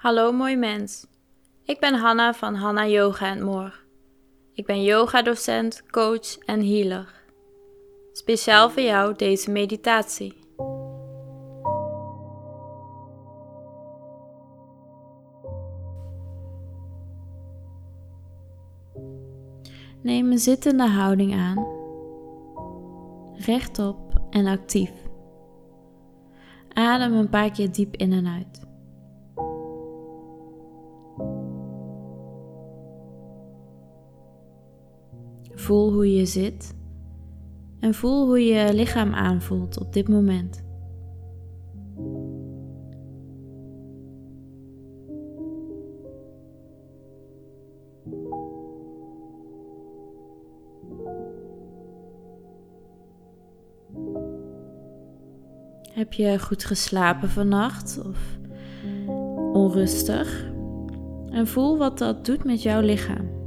Hallo mooi mens. Ik ben Hanna van Hanna Yoga More. Ik ben yogadocent, coach en healer. Speciaal voor jou deze meditatie. Neem een zittende houding aan, rechtop en actief. Adem een paar keer diep in en uit. Voel hoe je zit en voel hoe je lichaam aanvoelt op dit moment. Heb je goed geslapen vannacht of onrustig? En voel wat dat doet met jouw lichaam.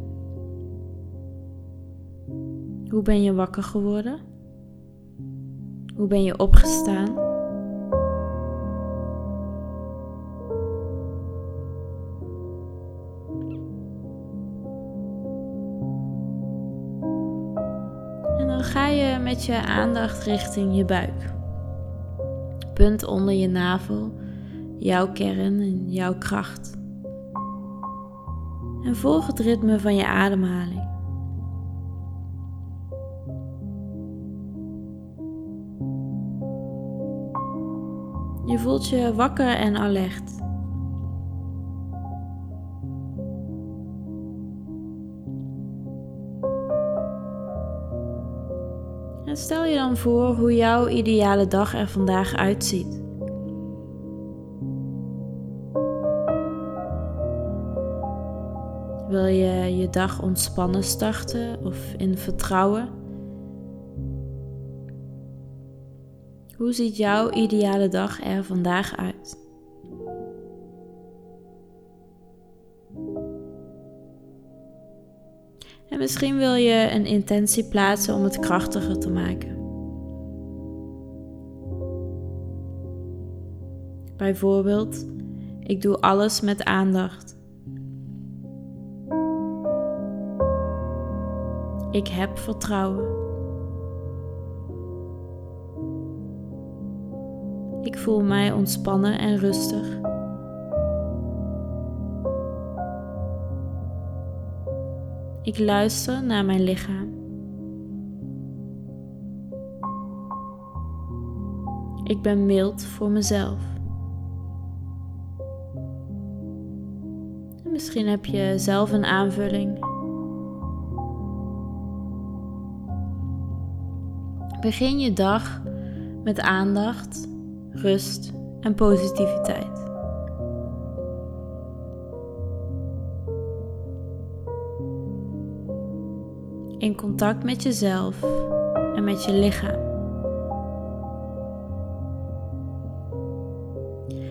Hoe ben je wakker geworden? Hoe ben je opgestaan? En dan ga je met je aandacht richting je buik. Punt onder je navel, jouw kern en jouw kracht. En volg het ritme van je ademhaling. Je voelt je wakker en alert. En stel je dan voor hoe jouw ideale dag er vandaag uitziet. Wil je je dag ontspannen starten of in vertrouwen? Hoe ziet jouw ideale dag er vandaag uit? En misschien wil je een intentie plaatsen om het krachtiger te maken. Bijvoorbeeld, ik doe alles met aandacht. Ik heb vertrouwen. Ik voel mij ontspannen en rustig. Ik luister naar mijn lichaam. Ik ben mild voor mezelf. Misschien heb je zelf een aanvulling. Begin je dag met aandacht rust en positiviteit. In contact met jezelf en met je lichaam.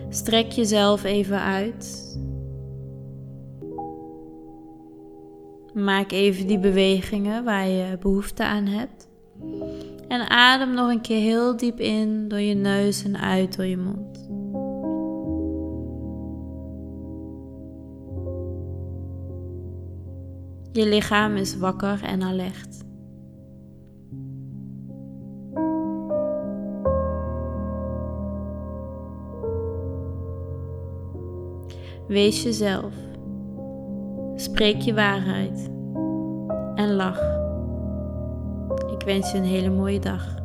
Strek jezelf even uit. Maak even die bewegingen waar je behoefte aan hebt. En adem nog een keer heel diep in door je neus en uit door je mond. Je lichaam is wakker en alert. Wees jezelf. Spreek je waarheid. En lach. Ik wens je een hele mooie dag.